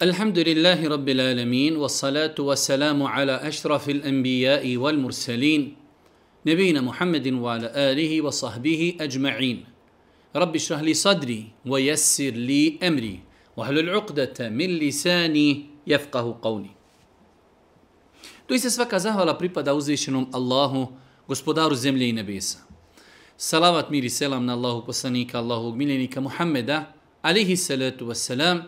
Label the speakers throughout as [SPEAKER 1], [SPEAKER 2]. [SPEAKER 1] الحمد لله رب العالمين والصلاة والسلام على أشرف الأنبياء والمرسلين نبينا محمد وعلى آله وصحبه أجمعين رب اشرح لي صدري ويسر لي أمري واحلل عقدة من لساني يفقه قولي Doista svaka zahvala pripada uzvišenom Allahu, gospodaru zemlje i nebesa. Salavat, mir i selam na Allahu poslanika, Allahu miljenika Muhammeda, alihi salatu wassalam,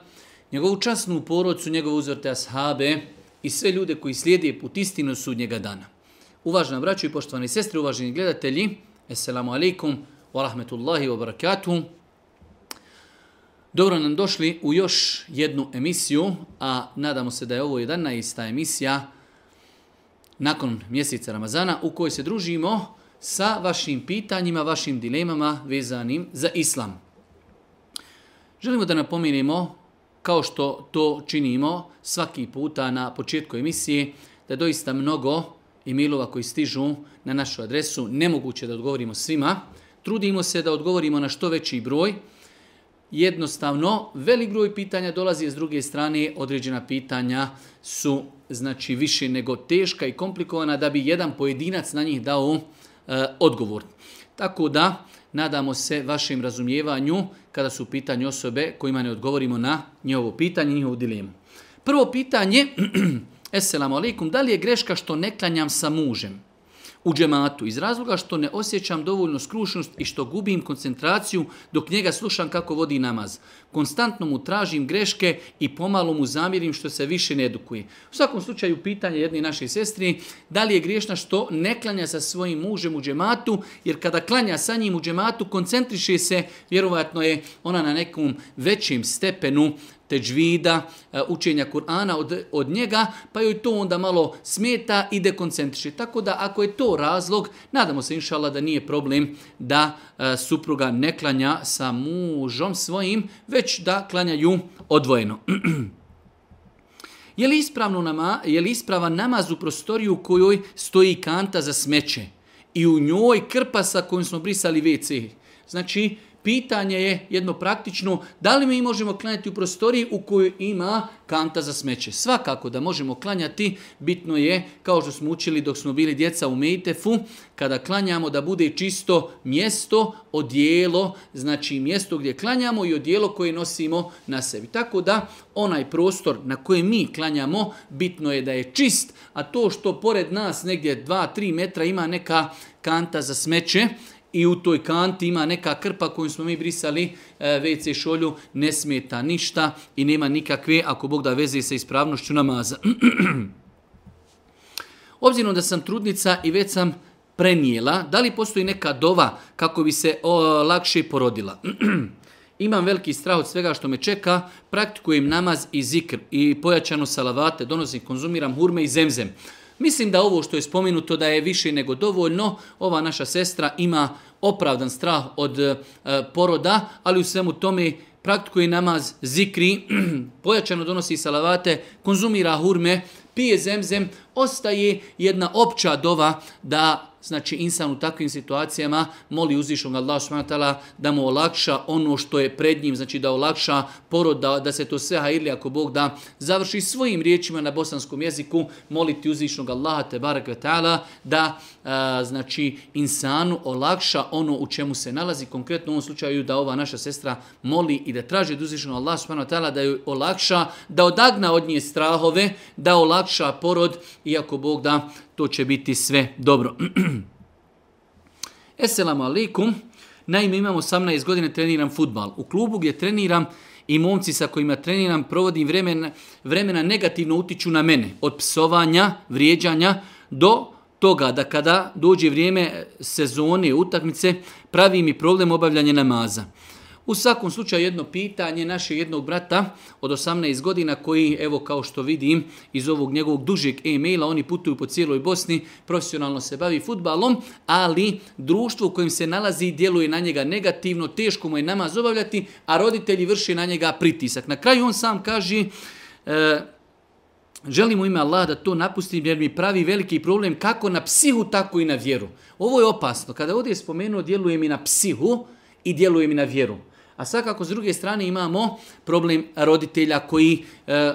[SPEAKER 1] njegovu časnu porodcu, njegove uzvrte ashabe i sve ljude koji slijede put istinu sudnjega dana. Uvažena braću i poštovani sestri, uvaženi gledatelji, Esselamu alaikum wa rahmetullahi wa barakatuh. Dobro nam došli u još jednu emisiju, a nadamo se da je ovo 11. emisija nakon mjeseca Ramazana u kojoj se družimo sa vašim pitanjima, vašim dilemama vezanim za islam. Želimo da napominimo kao što to činimo svaki puta na početku emisije, da doista mnogo emailova koji stižu na našu adresu, nemoguće da odgovorimo svima. Trudimo se da odgovorimo na što veći broj. Jednostavno, velik broj pitanja dolazi s druge strane, određena pitanja su znači više nego teška i komplikovana da bi jedan pojedinac na njih dao e, odgovor. Tako da, nadamo se vašem razumijevanju kada su u pitanju osobe kojima ne odgovorimo na njihovo pitanje, njihovu dilemu. Prvo pitanje, eselamu alaikum, da li je greška što ne klanjam sa mužem? u džematu iz razloga što ne osjećam dovoljno skrušnost i što gubim koncentraciju dok njega slušam kako vodi namaz. Konstantno mu tražim greške i pomalo mu zamirim što se više ne edukuje. U svakom slučaju pitanje jedne naše sestri da li je griješna što ne klanja sa svojim mužem u džematu jer kada klanja sa njim u džematu koncentriše se, vjerovatno je ona na nekom većim stepenu teđvida, e, učenja Kur'ana od, od njega, pa joj to onda malo smeta i dekoncentriše. Tako da ako je to razlog, nadamo se inšala da nije problem da e, supruga ne klanja sa mužom svojim, već da klanjaju odvojeno. je, li ispravno nama, je li isprava namaz u prostoriju u kojoj stoji kanta za smeće i u njoj krpa sa kojim smo brisali WC? Znači, pitanje je jedno praktično, da li mi možemo klanjati u prostoriji u kojoj ima kanta za smeće. Svakako da možemo klanjati, bitno je, kao što smo učili dok smo bili djeca u Mejtefu, kada klanjamo da bude čisto mjesto, odijelo, znači mjesto gdje klanjamo i odijelo koje nosimo na sebi. Tako da onaj prostor na kojem mi klanjamo, bitno je da je čist, a to što pored nas negdje 2-3 metra ima neka kanta za smeće, i u toj kanti ima neka krpa koju smo mi brisali e, WC e, šolju, ne smeta ništa i nema nikakve, ako Bog da veze sa ispravnošću namaza. Obzirom da sam trudnica i već sam prenijela, da li postoji neka dova kako bi se o, lakše porodila? Imam veliki strah od svega što me čeka, praktikujem namaz i zikr i pojačano salavate, donosim, konzumiram hurme i zemzem. Mislim da ovo što je spomenuto da je više nego dovoljno, ova naša sestra ima opravdan strah od e, poroda, ali u svemu tome praktikuje namaz zikri, pojačano donosi salavate, konzumira hurme, pije zemzem, ostaje jedna opća dova da znači insan u takvim situacijama moli uzvišnog Allah subhanahu ta'ala da mu olakša ono što je pred njim, znači da olakša porod, da, da se to sve hajili ako Bog da završi svojim riječima na bosanskom jeziku, moliti uzvišnog Allaha te barak ta'ala da a, znači insanu olakša ono u čemu se nalazi, konkretno u ovom slučaju da ova naša sestra moli i da traži od uzvišnog Allaha subhanahu ta'ala da ju olakša, da odagna od nje strahove, da olakša porod i ako Bog da to će biti sve dobro. Esselamu alaikum. Naime, imam 18 godine, treniram futbal. U klubu gdje treniram i momci sa kojima treniram provodim vremena, vremena negativno utiču na mene. Od psovanja, vrijeđanja do toga da kada dođe vrijeme sezone, utakmice, pravi mi problem obavljanje namaza. U svakom slučaju jedno pitanje naše jednog brata od 18 godina koji, evo kao što vidim iz ovog njegovog dužeg e-maila, oni putuju po cijeloj Bosni, profesionalno se bavi futbalom, ali društvo u kojem se nalazi djeluje na njega negativno, teško mu je namaz obavljati, a roditelji vrši na njega pritisak. Na kraju on sam kaže... E, Želim u ime Allah da to napustim jer mi pravi veliki problem kako na psihu tako i na vjeru. Ovo je opasno. Kada ovdje je spomenuo djeluje mi na psihu i djeluje mi na vjeru. A svakako s druge strane imamo problem roditelja koji e,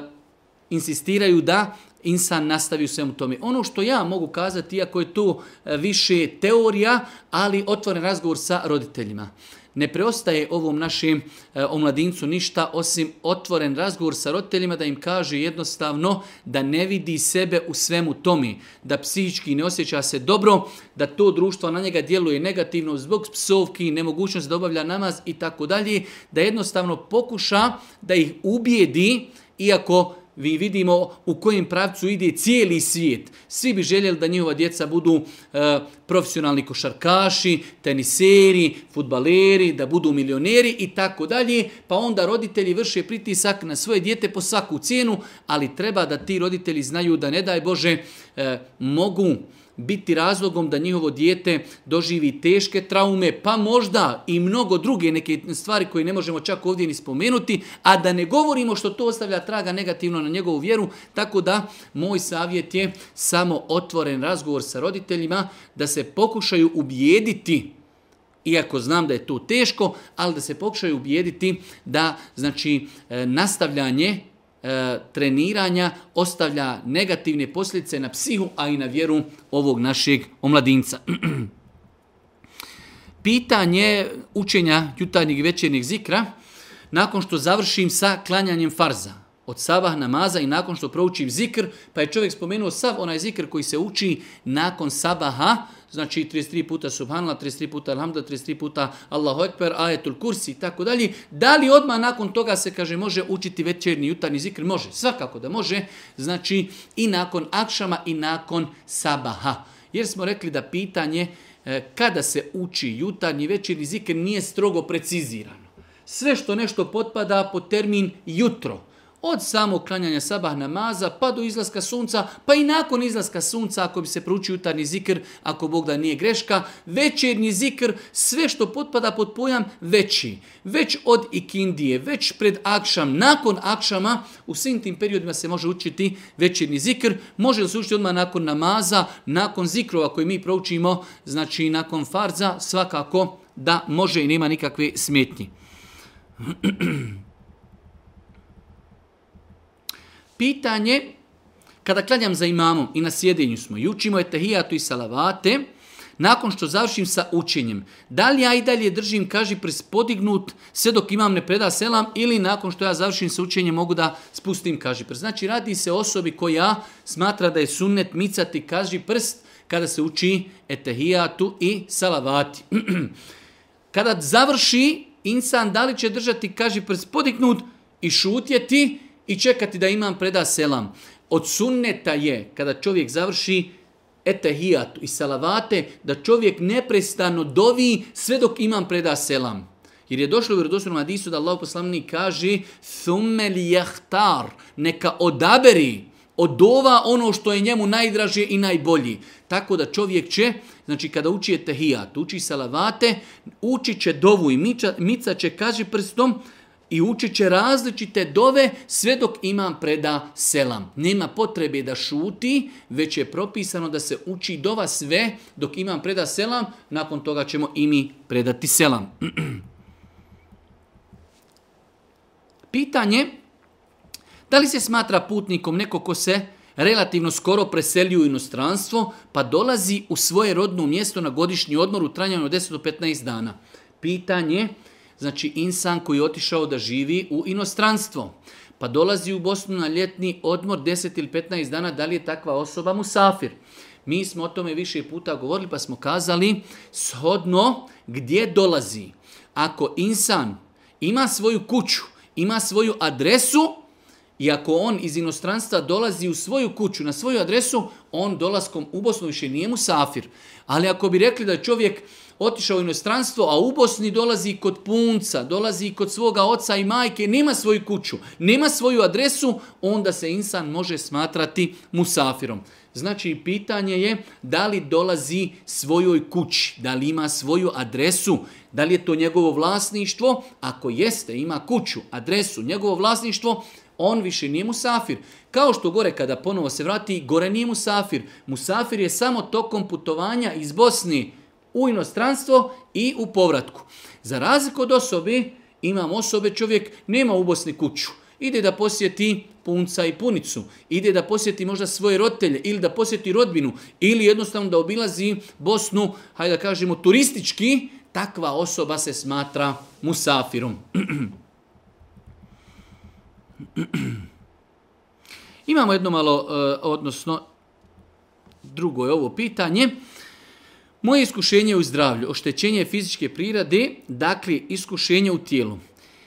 [SPEAKER 1] insistiraju da insan nastavi u svemu tome. Ono što ja mogu kazati, iako je to e, više teorija, ali otvoren razgovor sa roditeljima. E, ne preostaje ovom našem e, omladincu ništa osim otvoren razgovor sa roditeljima da im kaže jednostavno da ne vidi sebe u svemu tomi, da psihički ne osjeća se dobro, da to društvo na njega djeluje negativno zbog psovki, nemogućnost da obavlja namaz i tako dalje, da jednostavno pokuša da ih ubijedi iako Vi vidimo u kojem pravcu ide cijeli svijet. Svi bi željeli da njihova djeca budu e, profesionalni košarkaši, teniseri, futbaleri, da budu milioneri i tako dalje. Pa onda roditelji vrše pritisak na svoje djete po svaku cijenu, ali treba da ti roditelji znaju da ne daj Bože e, mogu, biti razlogom da njihovo dijete doživi teške traume, pa možda i mnogo druge neke stvari koje ne možemo čak ovdje ni spomenuti, a da ne govorimo što to ostavlja traga negativno na njegovu vjeru, tako da moj savjet je samo otvoren razgovor sa roditeljima da se pokušaju ubijediti iako znam da je to teško, ali da se pokušaju ubijediti da znači e, nastavljanje e, treniranja ostavlja negativne posljedice na psihu, a i na vjeru ovog našeg omladinca. Pitanje učenja jutarnjeg i večernjeg zikra, nakon što završim sa klanjanjem farza od sabah namaza i nakon što prouči zikr, pa je čovjek spomenuo sav onaj zikr koji se uči nakon sabaha, znači 33 puta subhanla, 33 puta alhamda, 33 puta Allahu ekber, ajetul kursi i tako dalje. Da li odma nakon toga se kaže može učiti večernji jutarnji zikr? Može, svakako da može, znači i nakon akšama i nakon sabaha. Jer smo rekli da pitanje e, kada se uči jutarnji večernji zikr nije strogo precizirano. Sve što nešto potpada po termin jutro, od samog klanjanja sabah namaza pa do izlaska sunca, pa i nakon izlaska sunca ako bi se proučio jutarnji zikr, ako Bog da nije greška, večernji zikr, sve što potpada pod pojam veći. Već od ikindije, već pred akšam, nakon akšama, u svim tim periodima se može učiti večernji zikr, može li se učiti odmah nakon namaza, nakon zikrova koji mi proučimo, znači nakon farza, svakako da može i nema nikakve smetnje. pitanje, kada klanjam za imamom i na sjedenju smo i učimo etahijatu i salavate, nakon što završim sa učenjem, da li ja i dalje držim, kaži, prespodignut sve dok imam ne preda selam ili nakon što ja završim sa učenjem mogu da spustim, kaži, prst. Znači, radi se osobi koja smatra da je sunnet micati, kaži, prst, kada se uči etahijatu i salavati. kada završi, insan da li će držati, kaži, prespodignut i šutjeti, i čekati da imam preda selam. Od sunneta je, kada čovjek završi etahijatu i salavate, da čovjek neprestano dovi sve dok imam preda selam. Jer je došlo u vjerodostavnom hadisu da Allah poslavni kaže Thummel jahtar, neka odaberi od ova ono što je njemu najdraže i najbolji. Tako da čovjek će, znači kada uči etahijat, uči salavate, uči će dovu i mica će, kaže prstom, i učit će različite dove sve dok imam preda selam. Nema potrebe da šuti, već je propisano da se uči dova sve dok imam preda selam, nakon toga ćemo i mi predati selam. Pitanje, da li se smatra putnikom neko ko se relativno skoro preseli u inostranstvo, pa dolazi u svoje rodno mjesto na godišnji odmor u trajanju od 10 do 15 dana? Pitanje, znači insan koji je otišao da živi u inostranstvo. Pa dolazi u Bosnu na ljetni odmor 10 ili 15 dana, da li je takva osoba musafir? Mi smo o tome više puta govorili pa smo kazali shodno gdje dolazi. Ako insan ima svoju kuću, ima svoju adresu, I ako on iz inostranstva dolazi u svoju kuću, na svoju adresu, on dolaskom u Bosnu više nije mu safir. Ali ako bi rekli da čovjek uh, otišao u inostranstvo, a u Bosni dolazi kod punca, dolazi kod svoga oca i majke, nema svoju kuću, nema svoju adresu, onda se insan može smatrati musafirom. Znači, pitanje je da li dolazi svojoj kući, da li ima svoju adresu, da li je to njegovo vlasništvo, ako jeste, ima kuću, adresu, njegovo vlasništvo, on više nije musafir. Kao što gore, kada ponovo se vrati, gore nije musafir. Musafir je samo tokom putovanja iz Bosni, u inostranstvo i u povratku. Za razliku od osobe, imam osobe, čovjek nema u Bosni kuću. Ide da posjeti punca i punicu, ide da posjeti možda svoje rotelje ili da posjeti rodbinu ili jednostavno da obilazi Bosnu, hajde da kažemo turistički, takva osoba se smatra musafirom. Imamo jedno malo, e, odnosno drugo je ovo pitanje. Moje iskušenje u zdravlju, oštećenje fizičke prirade, dakle iskušenje u tijelu,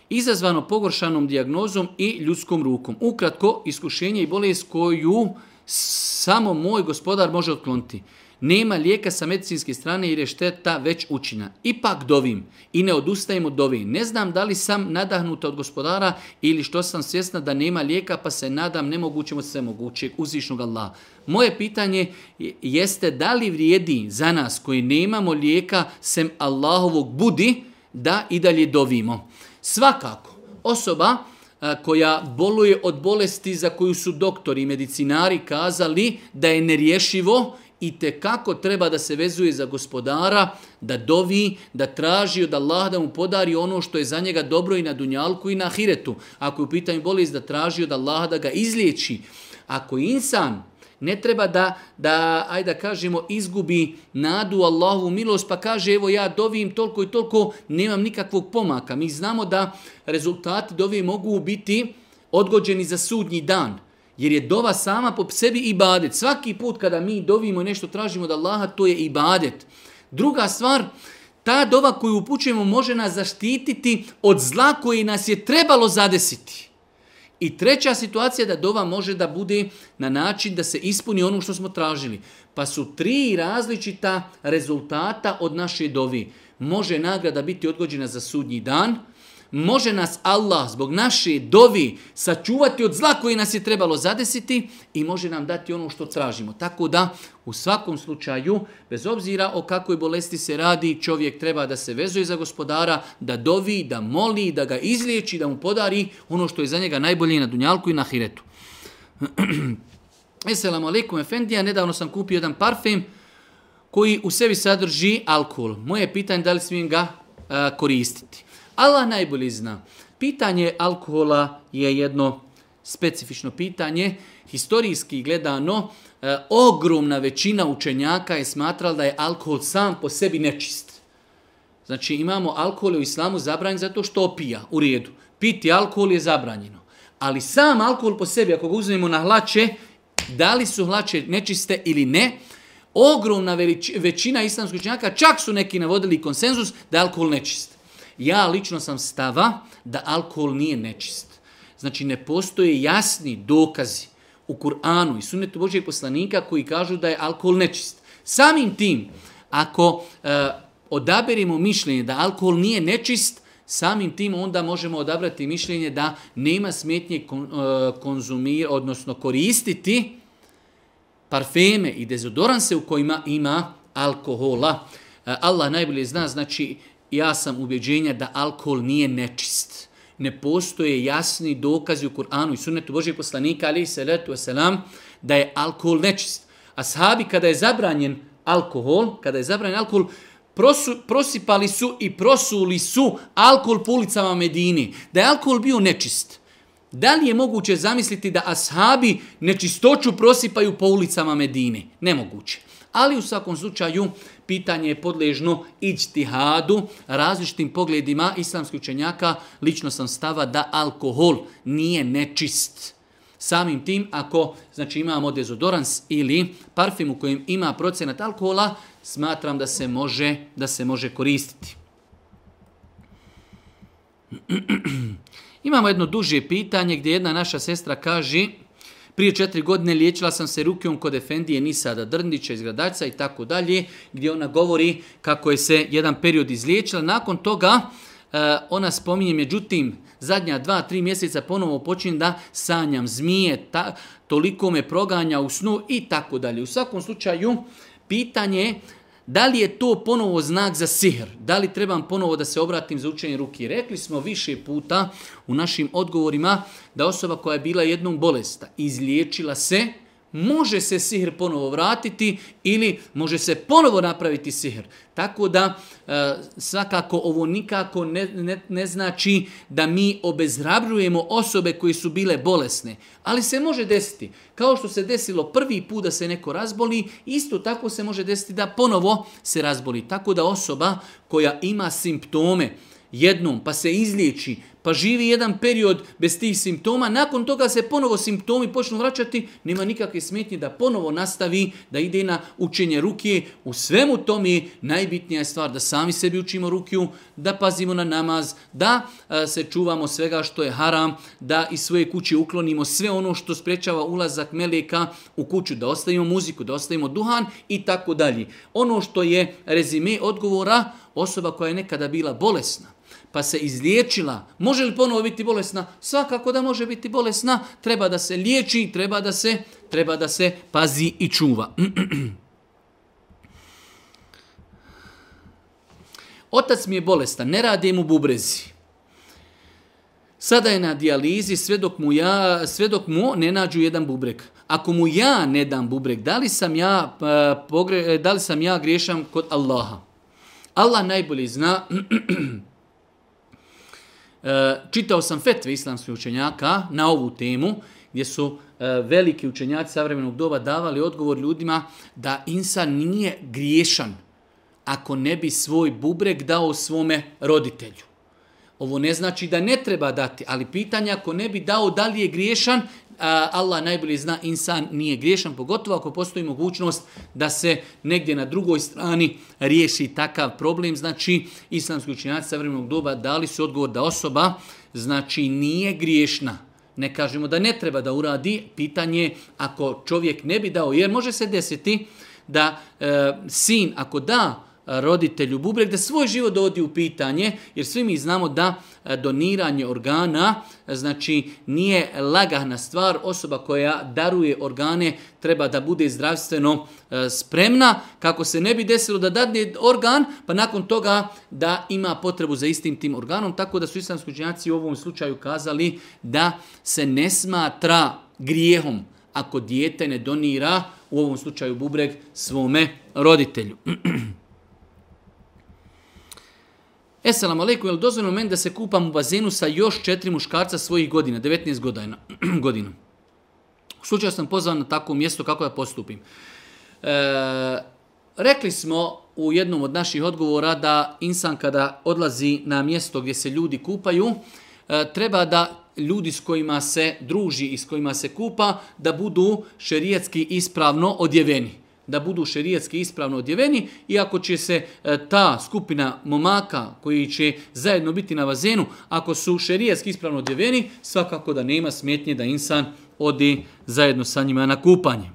[SPEAKER 1] izazvano pogoršanom diagnozom i ljudskom rukom. Ukratko, iskušenje i bolest koju samo moj gospodar može otkloniti nema lijeka sa medicinske strane jer je šteta već učina. Ipak dovim i ne odustajem od dovim. Ne znam da li sam nadahnuta od gospodara ili što sam svjesna da nema lijeka pa se nadam nemogućem od sve mogućeg uzvišnog Allaha. Moje pitanje jeste da li vrijedi za nas koji nemamo lijeka sem Allahovog budi da i dalje dovimo. Svakako, osoba koja boluje od bolesti za koju su doktori i medicinari kazali da je nerješivo i te kako treba da se vezuje za gospodara, da dovi, da traži od Allah da mu podari ono što je za njega dobro i na dunjalku i na ahiretu. Ako je u pitanju bolest, da traži od Allah da ga izliječi. Ako je insan, ne treba da, da ajde da kažemo, izgubi nadu Allahovu milost, pa kaže, evo ja dovim toliko i toliko, nemam nikakvog pomaka. Mi znamo da rezultati dovi mogu biti odgođeni za sudnji dan. Jer je dova sama po sebi ibadet. Svaki put kada mi dovimo nešto tražimo od Allaha, to je ibadet. Druga stvar, ta dova koju upućujemo može nas zaštititi od zla koje nas je trebalo zadesiti. I treća situacija da dova može da bude na način da se ispuni ono što smo tražili. Pa su tri različita rezultata od naše dovi. Može nagrada biti odgođena za sudnji dan, može nas Allah zbog naše dovi sačuvati od zla koje nas je trebalo zadesiti i može nam dati ono što tražimo. Tako da u svakom slučaju, bez obzira o kakvoj bolesti se radi, čovjek treba da se vezuje za gospodara, da dovi, da moli, da ga izliječi, da mu podari ono što je za njega najbolje na dunjalku i na hiretu. Esselamu alaikum efendija, nedavno sam kupio jedan parfem koji u sebi sadrži alkohol. Moje pitanje je da li smijem ga uh, koristiti. Allah najbolje zna. Pitanje alkohola je jedno specifično pitanje. Historijski gledano, e, ogromna većina učenjaka je smatrala da je alkohol sam po sebi nečist. Znači imamo alkohol u islamu zabranjen zato što opija u redu. Piti alkohol je zabranjeno. Ali sam alkohol po sebi, ako ga uzmemo na hlače, da li su hlače nečiste ili ne, ogromna veći, većina islamskih učenjaka, čak su neki navodili konsenzus da je alkohol nečist. Ja lično sam stava da alkohol nije nečist. Znači ne postoje jasni dokazi u Kur'anu i sunetu Božijeg poslanika koji kažu da je alkohol nečist. Samim tim, ako e, odaberimo mišljenje da alkohol nije nečist, samim tim onda možemo odabrati mišljenje da nema smetnje kon, e, konzumir, odnosno koristiti parfeme i dezodoranse u kojima ima alkohola. E, Allah najbolje zna, znači, ja sam ubjeđenja da alkohol nije nečist. Ne postoje jasni dokazi u Kur'anu i sunnetu Božih poslanika, ali i salatu wasalam, da je alkohol nečist. A sahabi, kada je zabranjen alkohol, kada je zabranjen alkohol, prosu, prosipali su i prosuli su alkohol po ulicama Medini. Da je alkohol bio nečist. Da li je moguće zamisliti da ashabi nečistoću prosipaju po ulicama Medine? Nemoguće. Ali u svakom slučaju pitanje je podležno ičtihadu, različitim pogledima islamskih učenjaka, lično sam stava da alkohol nije nečist. Samim tim, ako znači imamo dezodorans ili parfim u kojem ima procenat alkohola, smatram da se može, da se može koristiti. imamo jedno duže pitanje gdje jedna naša sestra kaže Prije četiri godine liječila sam se rukijom kod Efendije Nisada Drndića iz Gradaca i tako dalje, gdje ona govori kako je se jedan period izliječila. Nakon toga eh, ona spominje, međutim, zadnja dva, tri mjeseca ponovo počinje da sanjam zmije, ta, toliko me proganja u snu i tako dalje. U svakom slučaju, pitanje je Da li je to ponovo znak za sihr? Da li trebam ponovo da se obratim za učenje ruki? Rekli smo više puta u našim odgovorima da osoba koja je bila jednom bolesta izliječila se, može se sihr ponovo vratiti ili može se ponovo napraviti sihr. Tako da e, svakako ovo nikako ne, ne, ne znači da mi obezrabrujemo osobe koje su bile bolesne. Ali se može desiti. Kao što se desilo prvi put da se neko razboli, isto tako se može desiti da ponovo se razboli. Tako da osoba koja ima simptome, jednom, pa se izliječi, pa živi jedan period bez tih simptoma, nakon toga se ponovo simptomi počnu vraćati, nema nikakve smetnje da ponovo nastavi, da ide na učenje ruke. U svemu tome najbitnija je stvar da sami sebi učimo rukiju, da pazimo na namaz, da se čuvamo svega što je haram, da iz svoje kuće uklonimo sve ono što sprečava ulazak meleka u kuću, da ostavimo muziku, da ostavimo duhan i tako dalje. Ono što je rezime odgovora, osoba koja je nekada bila bolesna, pa se izliječila, može li ponovo biti bolesna? Svakako da može biti bolesna, treba da se liječi, treba da se, treba da se pazi i čuva. Otac mi je bolestan, ne radim u bubrezi. Sada je na dijalizi sve dok mu, ja, sve dok mu ne nađu jedan bubrek. Ako mu ja ne dam bubrek, da li sam ja, pa, pogre, da li sam ja griješam kod Allaha? Allah najbolje zna E, čitao sam fetve islamskih učenjaka na ovu temu, gdje su e, veliki učenjaci savremenog doba davali odgovor ljudima da insan nije griješan ako ne bi svoj bubreg dao svome roditelju. Ovo ne znači da ne treba dati, ali pitanje ako ne bi dao da li je griješan, Allah najbolje zna, insan nije griješan, pogotovo ako postoji mogućnost da se negdje na drugoj strani riješi takav problem. Znači, islamski učinjaci sa vremenog doba dali su odgovor da osoba znači nije griješna. Ne kažemo da ne treba da uradi, pitanje ako čovjek ne bi dao, jer može se desiti da e, sin ako da roditelju bubreg, da svoj život dovodi u pitanje, jer svi mi znamo da e, doniranje organa, e, znači nije lagahna stvar, osoba koja daruje organe treba da bude zdravstveno e, spremna, kako se ne bi desilo da dadne organ, pa nakon toga da ima potrebu za istim tim organom, tako da su islamski učinjaci u ovom slučaju kazali da se ne smatra grijehom ako dijete ne donira u ovom slučaju bubreg svome roditelju. Esalamu alaikum, je li dozvoljeno meni da se kupam u bazenu sa još četiri muškarca svojih godina, 19 godina? godina. U slučaju sam pozvan na takvo mjesto kako da postupim. E, rekli smo u jednom od naših odgovora da insan kada odlazi na mjesto gdje se ljudi kupaju, e, treba da ljudi s kojima se druži i s kojima se kupa, da budu šerijetski ispravno odjeveni da budu šerijetski ispravno odjeveni i ako će se e, ta skupina momaka koji će zajedno biti na vazenu, ako su šerijetski ispravno odjeveni, svakako da nema smetnje da insan odi zajedno sa njima na kupanje.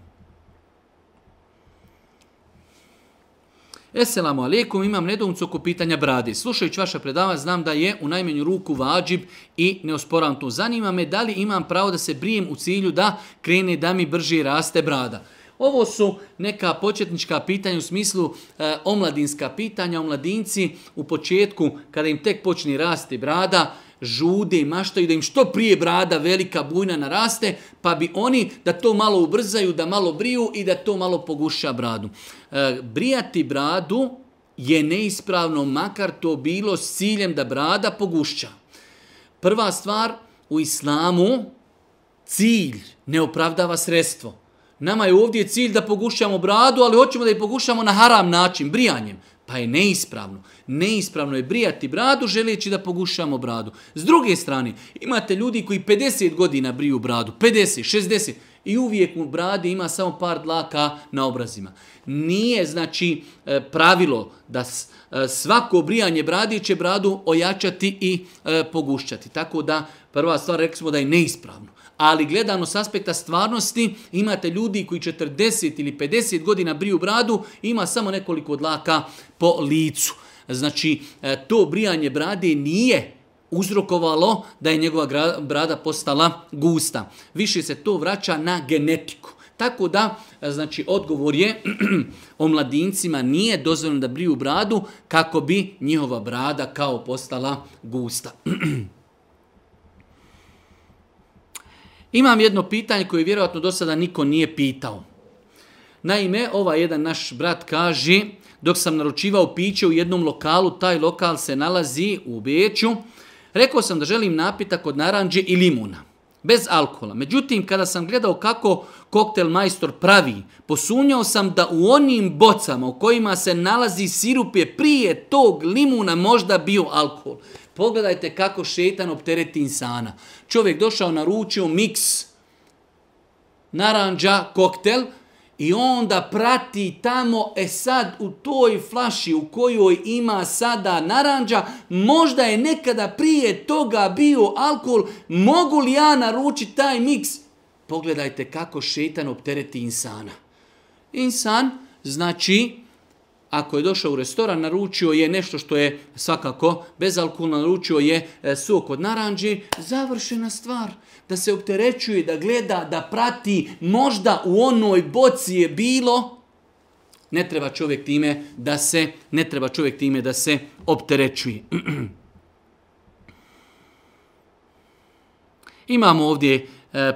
[SPEAKER 1] Esselamu alaikum, imam nedomcu oko pitanja brade. Slušajući vaša predava, znam da je u najmenju ruku vađib i neosporan to. Zanima me da li imam pravo da se brijem u cilju da krene da mi brže raste brada. Ovo su neka početnička pitanja u smislu e, omladinska pitanja. Omladinci u početku, kada im tek počne rasti brada, žude i maštaju da im što prije brada velika bujna naraste, pa bi oni da to malo ubrzaju, da malo briju i da to malo poguša bradu. E, brijati bradu je neispravno, makar to bilo s ciljem da brada pogušća. Prva stvar, u islamu cilj ne opravdava sredstvo. Nama je ovdje cilj da pogušamo bradu, ali hoćemo da je pogušamo na haram način, brijanjem. Pa je neispravno. Neispravno je brijati bradu želeći da pogušamo bradu. S druge strane, imate ljudi koji 50 godina briju bradu, 50, 60, i uvijek u bradi ima samo par dlaka na obrazima. Nije, znači, e, pravilo da e, svako brijanje bradi će bradu ojačati i e, pogušćati. Tako da, prva stvar, rekli smo da je neispravno ali gledano s aspekta stvarnosti imate ljudi koji 40 ili 50 godina briju bradu ima samo nekoliko dlaka po licu. Znači e, to brijanje brade nije uzrokovalo da je njegova brada postala gusta. Više se to vraća na genetiku. Tako da, e, znači, odgovor je o mladincima nije dozvoljeno da briju bradu kako bi njihova brada kao postala gusta. Imam jedno pitanje koje vjerojatno do sada niko nije pitao. Naime, ovaj jedan naš brat kaže, dok sam naručivao piće u jednom lokalu, taj lokal se nalazi u Beću, rekao sam da želim napitak od naranđe i limuna, bez alkohola. Međutim, kada sam gledao kako koktel majstor pravi, posunjao sam da u onim bocama u kojima se nalazi sirup je prije tog limuna možda bio alkohol. Pogledajte kako šetan optereti insana. Čovjek došao, naručio miks naranđa, koktel, i onda prati tamo, e sad u toj flaši u kojoj ima sada naranđa, možda je nekada prije toga bio alkohol, mogu li ja naručiti taj miks? Pogledajte kako šetan optereti insana. Insan, znači, ako je došao u restoran, naručio je nešto što je svakako bezalkulno, naručio je e, sok od naranđe, završena stvar. Da se opterećuje, da gleda, da prati, možda u onoj boci je bilo, ne treba čovjek time da se ne treba čovjek time da se opterećuje. Imamo ovdje e,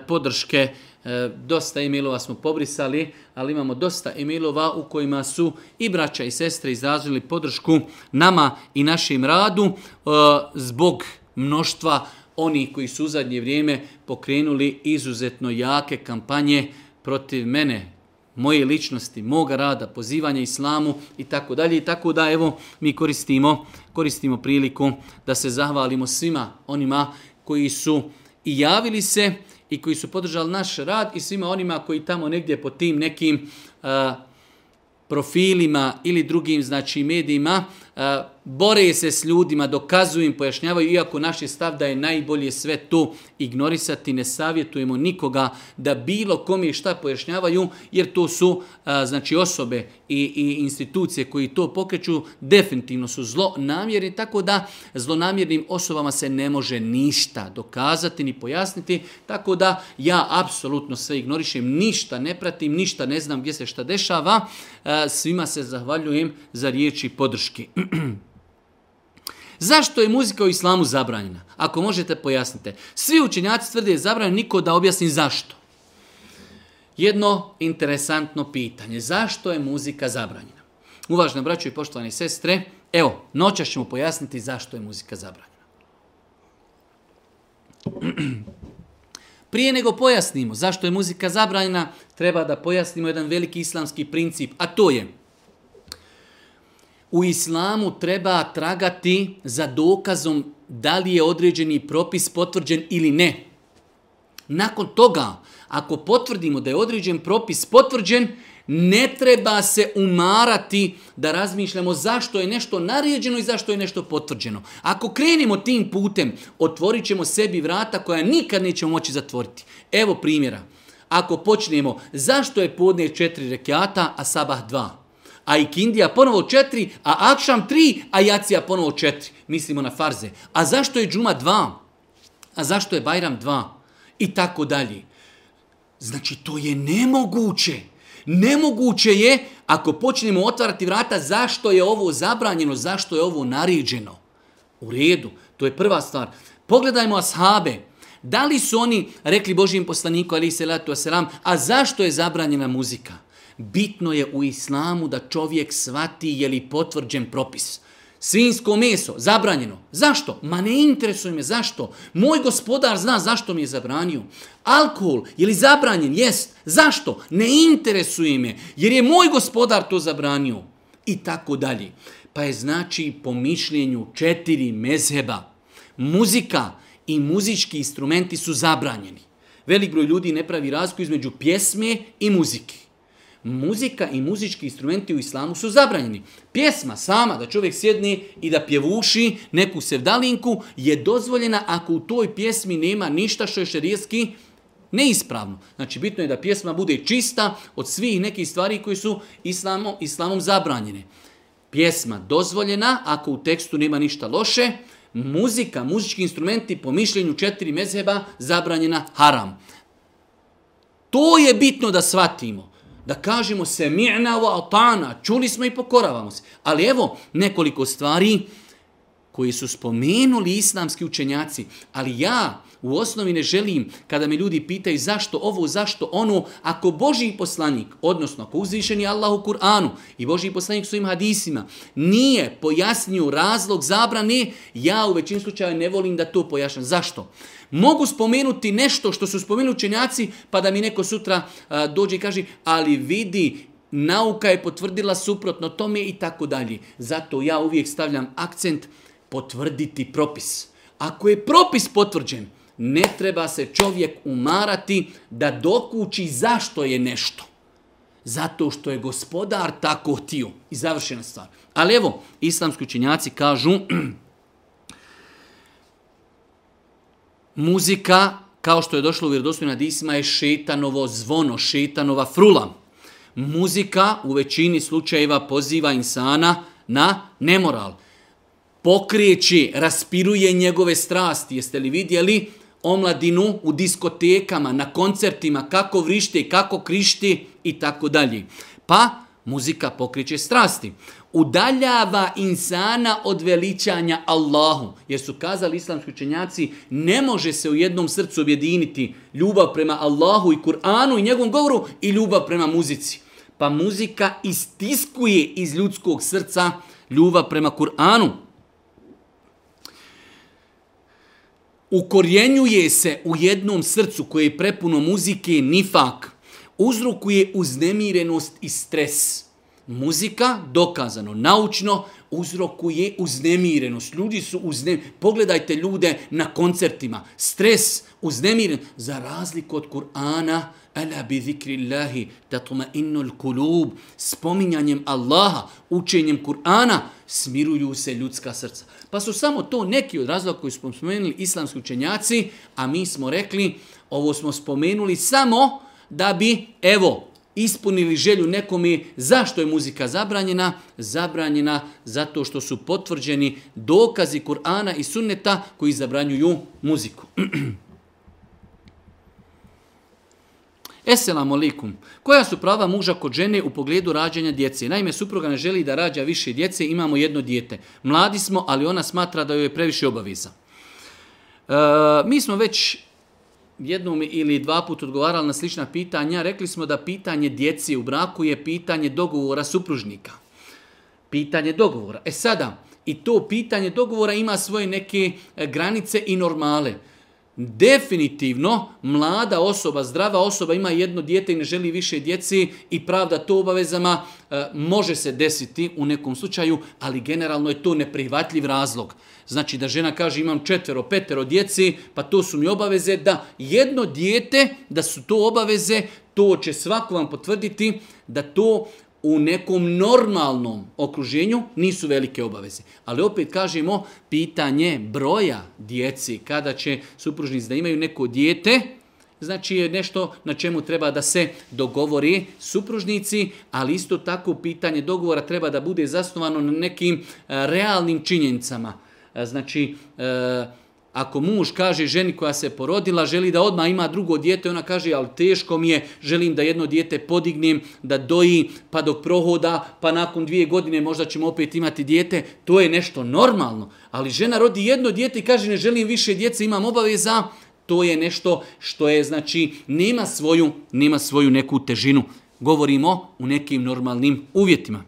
[SPEAKER 1] podrške e, E, dosta emailova smo pobrisali, ali imamo dosta emailova u kojima su i braća i sestre izrazili podršku nama i našim radu e, zbog mnoštva oni koji su u zadnje vrijeme pokrenuli izuzetno jake kampanje protiv mene, moje ličnosti, moga rada, pozivanja islamu i tako dalje. Tako da evo mi koristimo, koristimo priliku da se zahvalimo svima onima koji su i javili se i koji su podržali naš rad i svima onima koji tamo negdje po tim nekim uh, profilima ili drugim znači medijima uh, bore se s ljudima, dokazuju im, pojašnjavaju, iako naši stav da je najbolje sve to ignorisati, ne savjetujemo nikoga da bilo kom je šta pojašnjavaju, jer to su a, znači osobe i, i institucije koji to pokreću, definitivno su zlo namjerni, tako da zlonamjernim osobama se ne može ništa dokazati ni pojasniti, tako da ja apsolutno sve ignorišem, ništa ne pratim, ništa ne znam gdje se šta dešava, a, svima se zahvaljujem za riječi podrške. Zašto je muzika u islamu zabranjena? Ako možete, pojasnite. Svi učenjaci tvrde je zabranjeno, niko da objasni zašto. Jedno interesantno pitanje. Zašto je muzika zabranjena? Uvažno, braću i poštovane sestre, evo, noća ćemo pojasniti zašto je muzika zabranjena. Prije nego pojasnimo zašto je muzika zabranjena, treba da pojasnimo jedan veliki islamski princip, a to je... U islamu treba tragati za dokazom da li je određeni propis potvrđen ili ne. Nakon toga, ako potvrdimo da je određen propis potvrđen, ne treba se umarati da razmišljamo zašto je nešto naređeno i zašto je nešto potvrđeno. Ako krenimo tim putem, otvorit ćemo sebi vrata koja nikad nećemo moći zatvoriti. Evo primjera. Ako počnemo, zašto je podne četiri rekiata, a sabah dva? a Ikindija ponovo četiri, a Akšam tri, a Jacija ponovo četiri. Mislimo na farze. A zašto je Džuma dva? A zašto je Bajram dva? I tako dalje. Znači, to je nemoguće. Nemoguće je, ako počnemo otvarati vrata, zašto je ovo zabranjeno, zašto je ovo naređeno. U redu, to je prva stvar. Pogledajmo ashabe. Da li su oni rekli Božijem poslaniku, ali se a zašto je zabranjena muzika? Bitno je u islamu da čovjek svati je li potvrđen propis. Svinsko meso, zabranjeno. Zašto? Ma ne interesuje me zašto. Moj gospodar zna zašto mi je zabranio. Alkohol, je li zabranjen? Jest. Zašto? Ne interesuje me jer je moj gospodar to zabranio. I tako dalje. Pa je znači po mišljenju četiri mezheba. Muzika i muzički instrumenti su zabranjeni. Velik broj ljudi ne pravi razliku između pjesme i muziki. Muzika i muzički instrumenti u islamu su zabranjeni. Pjesma sama, da čovjek sjedne i da pjevuši neku sevdalinku, je dozvoljena ako u toj pjesmi nema ništa što je šerijski neispravno. Znači, bitno je da pjesma bude čista od svih nekih stvari koji su islamo, islamom zabranjene. Pjesma dozvoljena ako u tekstu nema ništa loše, muzika, muzički instrumenti po mišljenju četiri mezheba zabranjena haram. To je bitno da shvatimo da kažemo se mi'na wa atana, čuli smo i pokoravamo se. Ali evo nekoliko stvari koji su spomenuli islamski učenjaci, ali ja U osnovi ne želim kada me ljudi pitaju zašto ovo, zašto ono, ako Boži poslanik, odnosno ako uzvišeni Allah u Kur'anu i Boži poslanik svojim hadisima, nije pojasnio razlog zabrane, ja u većim slučaju ne volim da to pojašnjam. Zašto? Mogu spomenuti nešto što su spomenuli učenjaci, pa da mi neko sutra a, dođe i kaže, ali vidi, nauka je potvrdila suprotno tome i tako dalje. Zato ja uvijek stavljam akcent potvrditi propis. Ako je propis potvrđen, ne treba se čovjek umarati da dokući zašto je nešto. Zato što je gospodar tako htio. I završena stvar. Ali evo, islamski učenjaci kažu muzika, kao što je došlo u vjerodostojnim hadisima, je šetanovo zvono, šetanova frula. Muzika u većini slučajeva poziva insana na nemoral. Pokrijeći, raspiruje njegove strasti. Jeste li vidjeli? omladinu u diskotekama, na koncertima, kako vrište, kako krišti i tako dalje. Pa muzika pokriče strasti. Udaljava insana od veličanja Allahu. Jer su kazali islamski učenjaci, ne može se u jednom srcu objediniti ljubav prema Allahu i Kur'anu i njegovom govoru i ljubav prema muzici. Pa muzika istiskuje iz ljudskog srca ljubav prema Kur'anu. ukorjenjuje se u jednom srcu koje je prepuno muzike nifak, uzrokuje uznemirenost i stres muzika dokazano naučno uzrokuje uznemirenost. Ljudi su uznemireni. Pogledajte ljude na koncertima. Stres, uznemiren. Za razliku od Kur'ana, ala bi zikri Allahi, tatuma innul kulub, spominjanjem Allaha, učenjem Kur'ana, smiruju se ljudska srca. Pa su samo to neki od razloga koji smo spomenuli islamski učenjaci, a mi smo rekli, ovo smo spomenuli samo da bi, evo, ispunili želju nekome zašto je muzika zabranjena, zabranjena zato što su potvrđeni dokazi Kur'ana i Sunneta koji zabranjuju muziku. Esselamu alaikum. Koja su prava muža kod žene u pogledu rađanja djece? Naime, supruga ne želi da rađa više djece, imamo jedno dijete. Mladi smo, ali ona smatra da joj je previše obaviza. E, mi smo već jednom ili dva put odgovarali na slična pitanja, rekli smo da pitanje djeci u braku je pitanje dogovora supružnika. Pitanje dogovora. E sada, i to pitanje dogovora ima svoje neke e, granice i normale. Uh, definitivno mlada osoba, zdrava osoba ima jedno dijete i ne želi više djeci i pravda to obavezama e, može se desiti u nekom slučaju, ali generalno je to neprihvatljiv razlog. Znači da žena kaže imam četvero, petero djeci, pa to su mi obaveze, da jedno dijete, da su to obaveze, to će svako vam potvrditi da to u nekom normalnom okruženju nisu velike obaveze. Ali opet kažemo, pitanje broja djeci, kada će supružnici da imaju neko dijete, znači je nešto na čemu treba da se dogovori supružnici, ali isto tako pitanje dogovora treba da bude zasnovano na nekim e, realnim činjenicama. E, znači, e, Ako muž kaže ženi koja se porodila, želi da odmah ima drugo dijete, ona kaže, ali teško mi je, želim da jedno dijete podignem, da doji, pa dok prohoda, pa nakon dvije godine možda ćemo opet imati dijete, to je nešto normalno. Ali žena rodi jedno dijete i kaže, ne želim više djece, imam obaveza, to je nešto što je, znači, nema svoju, nema svoju neku težinu. Govorimo u nekim normalnim uvjetima.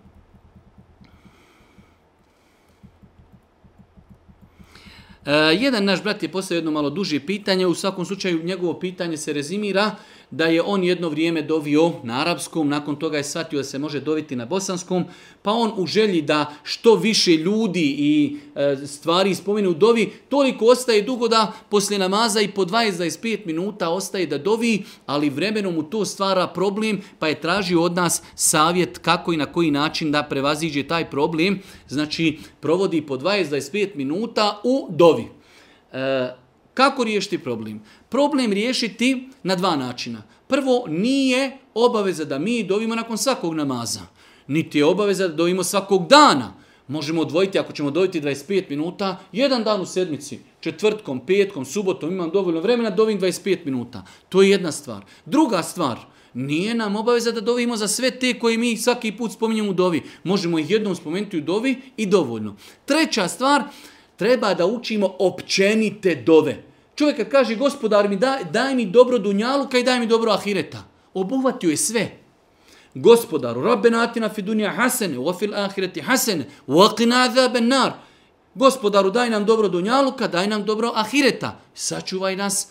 [SPEAKER 1] E, jedan naš brat je postavio jedno malo duže pitanje, u svakom slučaju njegovo pitanje se rezimira, da je on jedno vrijeme dovio na arapskom, nakon toga je shvatio da se može doviti na bosanskom, pa on u želji da što više ljudi i e, stvari spomenu u dovi, toliko ostaje dugo da poslije namaza i po 25 minuta ostaje da dovi, ali vremenom mu to stvara problem, pa je tražio od nas savjet kako i na koji način da prevaziđe taj problem, znači provodi po 25 minuta u dovi. E, Kako riješiti problem? Problem riješiti na dva načina. Prvo, nije obaveza da mi dovimo nakon svakog namaza. Niti je obaveza da dovimo svakog dana. Možemo odvojiti, ako ćemo dovoljiti 25 minuta, jedan dan u sedmici, četvrtkom, petkom, subotom, imam dovoljno vremena, dovim 25 minuta. To je jedna stvar. Druga stvar, nije nam obaveza da dovimo za sve te koje mi svaki put spominjemo u dovi. Možemo ih jednom spomenuti u dovi i dovoljno. Treća stvar, treba da učimo općenite dove. Čovjek kad kaže gospodar mi daj, daj mi dobro dunjaluka i daj mi dobro ahireta. Obuhvatio je sve. Gospodar, rabbena atina fi dunja hasene, wa fil ahireti hasene, wa qina azaben nar. Gospodaru, daj nam dobro dunjaluka, daj nam dobro ahireta. Sačuvaj nas,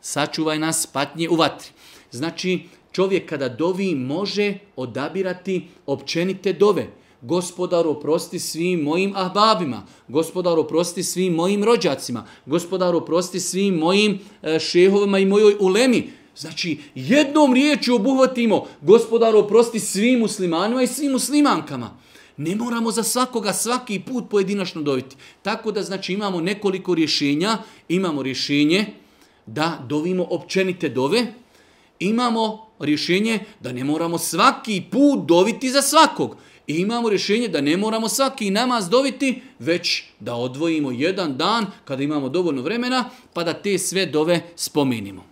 [SPEAKER 1] sačuvaj nas patnje u vatri. Znači, čovjek kada dovi može odabirati općenite dove. Gospodar oprosti svim mojim ahbabima. Gospodar oprosti svim mojim rođacima. Gospodar oprosti svim mojim e, šehovima i mojoj ulemi. Znači, jednom riječu obuhvatimo gospodar oprosti svim muslimanima i svim muslimankama. Ne moramo za svakoga svaki put pojedinačno dobiti. Tako da, znači, imamo nekoliko rješenja. Imamo rješenje da dovimo općenite dove. Imamo rješenje da ne moramo svaki put doviti za svakog. I imamo rješenje da ne moramo svaki namaz dobiti, već da odvojimo jedan dan kada imamo dovoljno vremena, pa da te sve dove spominimo.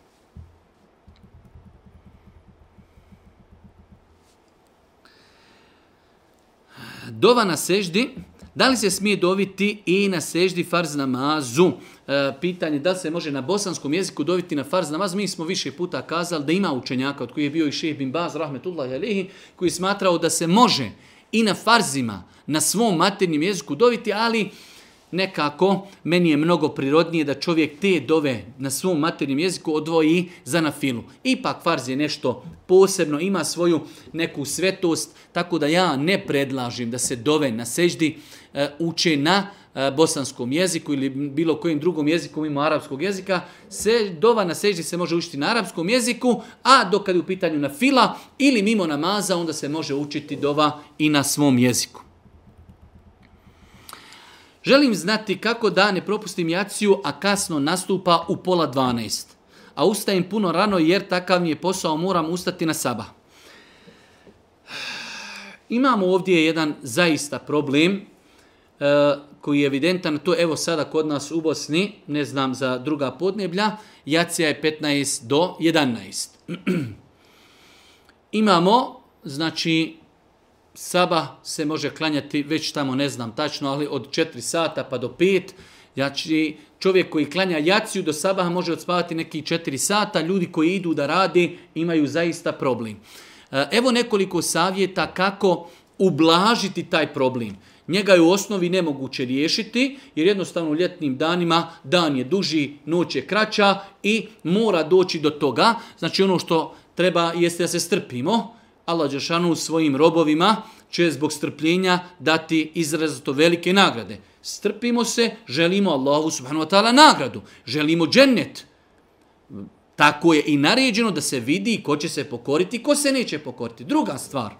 [SPEAKER 1] Dova na seždi. Da li se smije doviti i na seždi farz namazu? E, pitanje da se može na bosanskom jeziku doviti na farz namaz. Mi smo više puta kazali da ima učenjaka od koji je bio i šeh bin Baz, rahmetullahi alihi, koji smatrao da se može i na farzima na svom maternjem jeziku doviti, ali nekako meni je mnogo prirodnije da čovjek te dove na svom maternjem jeziku odvoji za na filu. Ipak farz je nešto posebno, ima svoju neku svetost, tako da ja ne predlažim da se dove na seždi e, uče na farzima E, bosanskom jeziku ili bilo kojim drugom jeziku mimo arapskog jezika, se dova na seždi se može učiti na arapskom jeziku, a dokad je u pitanju na fila ili mimo namaza, onda se može učiti dova i na svom jeziku. Želim znati kako da ne propustim jaciju, a kasno nastupa u pola 12. A ustajem puno rano jer takav mi je posao, moram ustati na saba. Imamo ovdje jedan zaista problem. E, koji je evidentan, to evo sada kod nas u Bosni, ne znam za druga podneblja, jacija je 15 do 11. Imamo, znači, saba se može klanjati već tamo, ne znam tačno, ali od 4 sata pa do 5, znači, čovjek koji klanja jaciju do sabaha može odspavati neki 4 sata, ljudi koji idu da rade imaju zaista problem. E, evo nekoliko savjeta kako ublažiti taj problem. Evo Njega je u osnovi nemoguće riješiti jer jednostavno u ljetnim danima dan je duži, noć je kraća i mora doći do toga. Znači ono što treba jeste da se strpimo. Allah Đešanu svojim robovima će zbog strpljenja dati izrazito velike nagrade. Strpimo se, želimo Allahu subhanu wa ta'ala nagradu. Želimo džennet. Tako je i naređeno da se vidi ko će se pokoriti, ko se neće pokoriti. Druga stvar,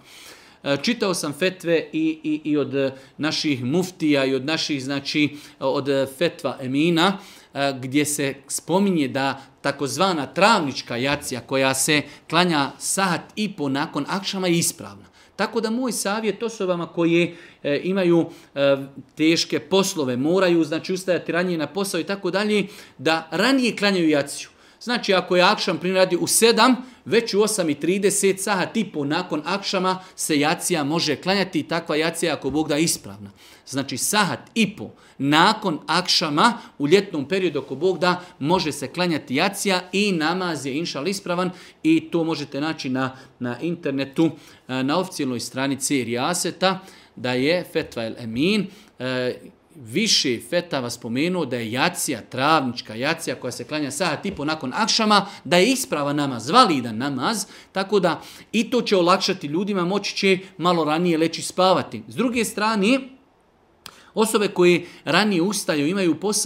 [SPEAKER 1] E, čitao sam fetve i, i, i od e, naših muftija i od naših, znači, e, od fetva Emina, gdje se spominje da takozvana travnička jacija koja se klanja sat i po nakon akšama je ispravna. Tako da moj savjet osobama koje e, imaju e, teške poslove, moraju znači ustajati ranije na posao i tako dalje, da ranije klanjaju jaciju. Znači, ako je akšam priradi u 7, već u 8.30 saha tipu nakon akšama se jacija može klanjati i takva jacija ako Bog da ispravna. Znači, sahat i po nakon akšama u ljetnom periodu ako Bog da može se klanjati jacija i namaz je inšal ispravan i to možete naći na, na internetu eh, na oficijalnoj stranici Rijaseta da je Fetva el Emin, eh, više fetava spomenuo da je jacija, travnička jacija koja se klanja saha tipu nakon akšama, da je isprava namaz, validan namaz, tako da i to će olakšati ljudima, moći će malo ranije leći spavati. S druge strane, osobe koje ranije ustaju, imaju posao,